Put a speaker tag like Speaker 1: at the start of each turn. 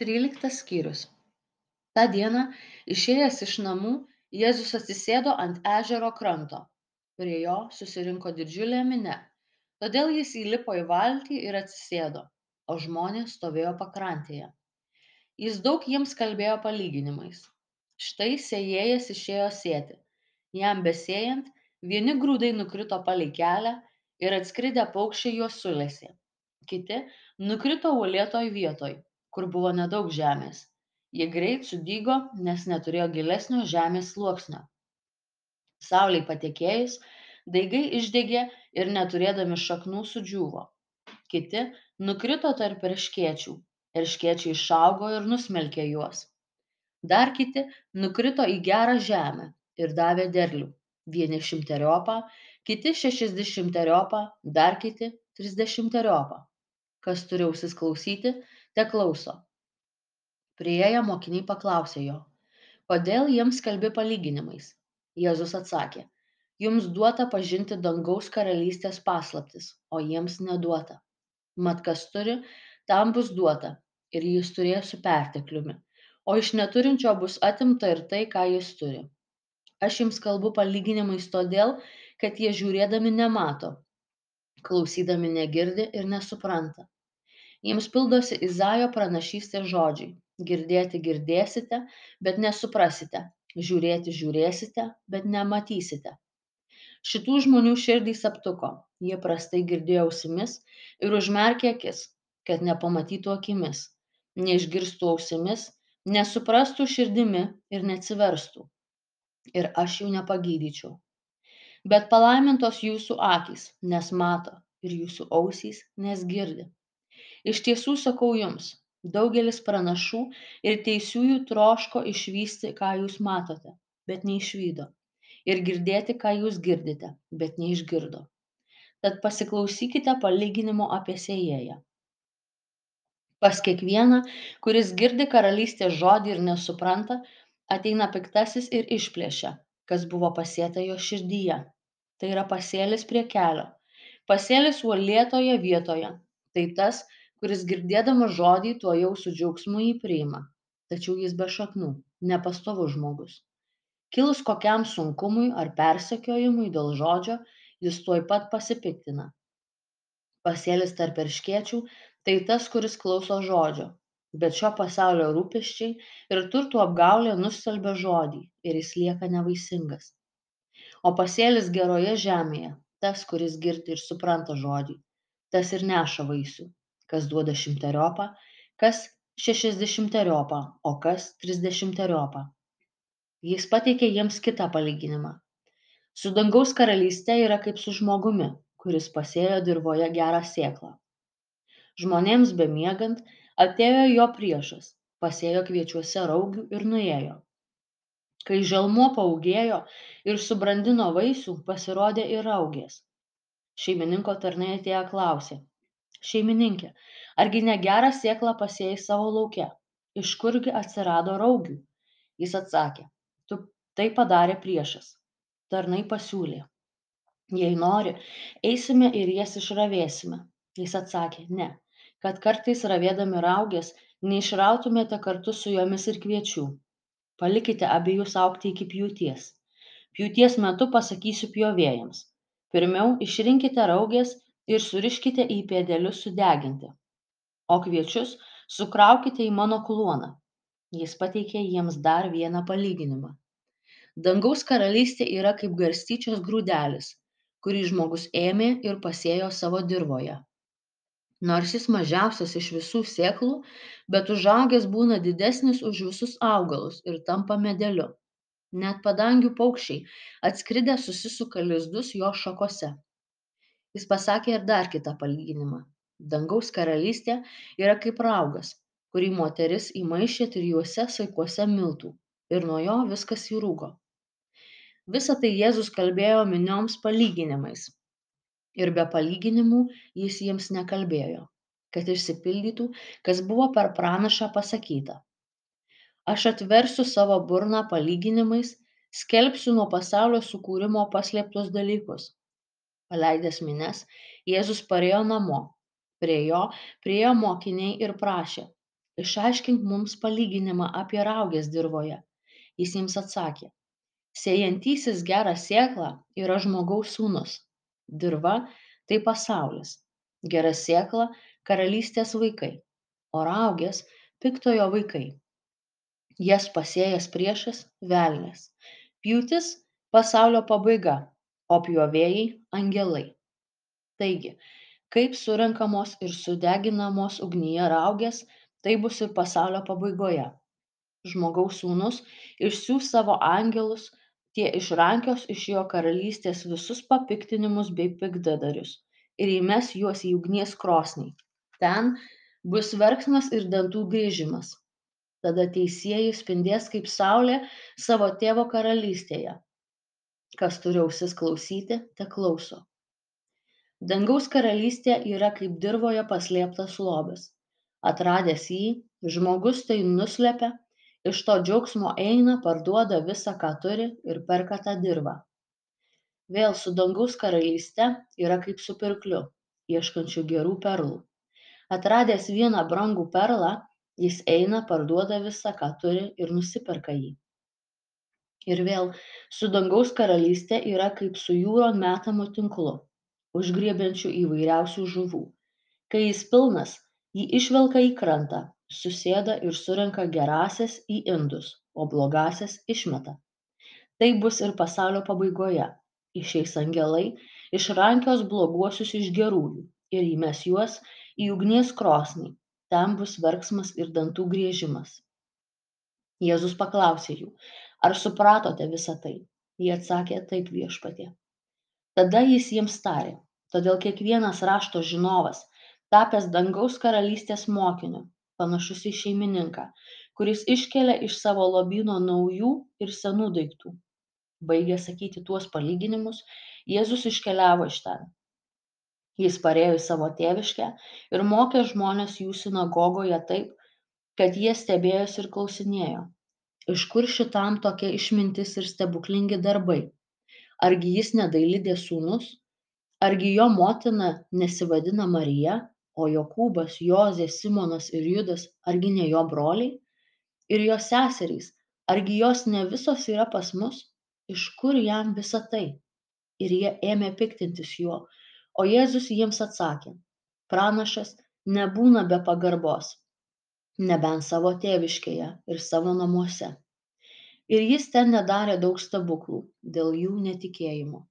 Speaker 1: tryliktas skyrius. Tą dieną išėjęs iš namų jėzus atsisėdo ant ežero kranto. Prie jo susirinko didžiulė minia. Todėl jis įlipo į valtį ir atsisėdo o žmonės stovėjo pakrantėje. Jis daug jiems kalbėjo palyginimais. Štai sėjėjas išėjo sėti. Jam besėjant vieni grūdai nukrito palei kelią ir atskridę paukščiai juos sulesė. Kiti nukrito uolėtoj vietoj kur buvo nedaug žemės. Jie greit sudygo nes neturėjo gilesnio žemės sluoksnio. Saulei patekėjus daigai išdegė ir neturėdami šaknų sudžiūvo. Kiti nukrito tarp erškėčių. Erškėčiai išaugo ir nusmelkė juos. Dar kiti nukrito į gerą žemę ir davė derlių. Vieni šimteriopą kiti šešiasdešimteriopą dar kiti trisdešimteriopą kas turi ausis klausyti teklauso priėję mokiniai paklausė jo kodėl jiems kalbi palyginimais? Jėzus atsakė jums duota pažinti dangaus karalystės paslaptis o jiems neduota. Mat kas turi tam bus duota ir jis turės su pertekliumi o iš neturinčio bus atimta ir tai ką jis turi. Aš jums kalbu palyginimais todėl kad jie žiūrėdami nemato klausydami negirdi ir nesupranta jiems pildosi Izaijo pranašystės žodžiai. Girdėti girdėsite, bet nesuprasite. Žiūrėti žiūrėsite, bet nematysite. Šitų žmonių širdys aptuko. Jie prastai girdėjo ausimis ir užmerkė akis, kad nepamatytų akimis, neišgirstų ausimis, nesuprastų širdimi ir neatsiverstų. Ir aš jų nepagydyčiau. Bet palaimintos jūsų akys, nes mato, ir jūsų ausys, nes girdi. Iš tiesų sakau jums, daugelis pranašų ir teisiųjų troško išvysti, ką jūs matote, bet neišvydo, ir girdėti, ką jūs girdite, bet neišgirdo. Tad pasiklausykite palyginimo apie sėjėją. Pas kiekvieną, kuris girdi karalystės žodį ir nesupranta, ateina piktasis ir išplėšia, kas buvo pasėta jo širdyje. Tai yra pasėlis prie kelio. Pasėlis uolėtoje vietoje. Tai tas, kuris girdėdamas žodį tuojau su džiaugsmu jį priima. Tačiau jis be šaknų nepastovus žmogus. Kilus kokiam sunkumui ar persekiojimui dėl žodžio jis tuoj pat pasipiktina. Pasėlis tarp erškėčių tai tas kuris klauso žodžio bet šio pasaulio rūpesčiai ir turtų apgaulė nustelbia žodį ir jis lieka nevaisingas. O pasėlis geroje žemėje tas kuris girdi ir supranta žodį tas ir neša vaisių kas duoda šimteriopą, kas šešiasdešimteriopą, o kas trisdešimteriopą. Jis pateikė jiems kitą palyginimą. Su dangaus karalyste yra kaip su žmogumi, kuris pasėjo dirboje gerą sėklą. Žmonėms bemiegant atėjo jo priešas, pasėjo kviečiuose raugių ir nuėjo. Kai žalmuo paugėjo ir subrandino vaisių, pasirodė ir raugės. Šeimininko tarnai atėjo klausė, šeimininke argi ne gerą sėklą pasėjai savo lauke? Iš kurgi atsirado raugių? Jis atsakė. Tu tai padarė priešas. Tarnai pasiūlė. Jei nori eisime ir jas išravėsime. Jis atsakė. Ne. Kad kartais ravėdami rauges neišrautumėte kartu su jomis ir kviečių. Palikite abejus augti iki pjūties. Pjūties metu pasakysiu pjovėjams. Pirmiau išrinkite rauges ir suriškite į pėdelius sudeginti. O kviečius sukraukite į mano kluoną jis pateikė jiems dar vieną palyginimą. Dangaus karalystė yra kaip garstyčios grūdelis kurį žmogus ėmė ir pasėjo savo dirvoje. Nors jis mažiausias iš visų sėklų bet užaugęs būna didesnis už visus augalus ir tampa medeliu. Net padangių paukščiai atskridę susisuka lizdus jo šakose jis pasakė ir dar kitą palyginimą. Dangaus karalystė yra kaip raugas kurį moteris įmaišė trijuose saikuose miltų ir nuo jo viskas įrūgo visa tai jėzus kalbėjo minioms palyginimais. Ir be palyginimų jis jiems nekalbėjo kad išsipildytų kas buvo per pranašą pasakyta. Aš atversiu savo burną palyginimais skelbsiu nuo pasaulio sukūrimo paslėptus dalykus paleidęs minias jėzus parėjo namo. Prie jo priėjo mokiniai ir prašė išaiškink mums palyginimą apie raugės dirvoje. Jis jiems atsakė, sėjantysis gerą sėklą yra žmogaus sūnus, dirva tai pasaulis, gera sėkla karalystės vaikai, o raugės piktojo vaikai. Jas pasėjęs priešas velnės, pjūtis pasaulio pabaiga, o pjovėjai angelai. Taigi, kaip surenkamos ir sudeginamos ugnyje raugės taip bus ir pasaulio pabaigoje. Žmogaus sūnus išsiųs savo angelus tie išrankios iš jo karalystės visus papiktinimus bei piktdadarius ir įmes juos į ugnies krosnį. Ten bus verksmas ir dantų griežimas tada teisieji spindės kaip saulė savo tėvo karalystėje kas turi ausis klausyti te klauso. Dangaus karalystė yra kaip dirvoje paslėptas lobis. Atradęs jį žmogus tai nuslepia iš to džiaugsmo eina parduoda visa ką turi ir perka tą dirvą. Vėl su dangaus karalyste yra kaip su pirkliu ieškančiu gerų perlų. Atradęs vieną brangų perlą jis eina parduoda visa ką turi ir nusiperka jį ir vėl su dangaus karalyste yra kaip su jūron metamu tinklu užgriebiančių įvairiausių žuvų. Kai jis pilnas jį išvelka į krantą susėda ir surenka gerąsias į indus o blogąsias išmeta. Taip bus ir pasaulio pabaigoje. Išeis angelai išrankios bloguosius iš gerųjų ir įmes juos į ugnies krosnį. Ten bus verksmas ir dantų griežimas. Jėzus paklausė jų ar supratote visa tai? Jie atsakė taip viešpatie. Tada jis jiems tarė todėl kiekvienas rašto žinovas tapęs dangaus karalystės mokiniu panašus į šeimininką kuris iškelia iš savo lobyno naujų ir senų daiktų. Baigęs sakyti tuos palyginimus jėzus iškeliavo iš ten. Jis parėjo į savo tėviškę ir mokė žmones jų sinagogoje taip kad jie stebėjosi ir klausinėjo iš kur šitam tokia išmintis ir stebuklingi darbai? Argi jis ne dailidės sūnus? Argi jo motina nesivadina marija o jokūbas jozė simonas ir judas argi ne jo broliai? Ir jo seserys argi jos ne visos yra pas mus? Iš kur jam visa tai? Ir jie ėmė piktintis juo. O jėzus jiems atsakė pranašas nebūna be pagarbos nebent savo tėviškėje ir savo namuose. Ir jis ten nedarė daug stebuklų dėl jų netikėjimo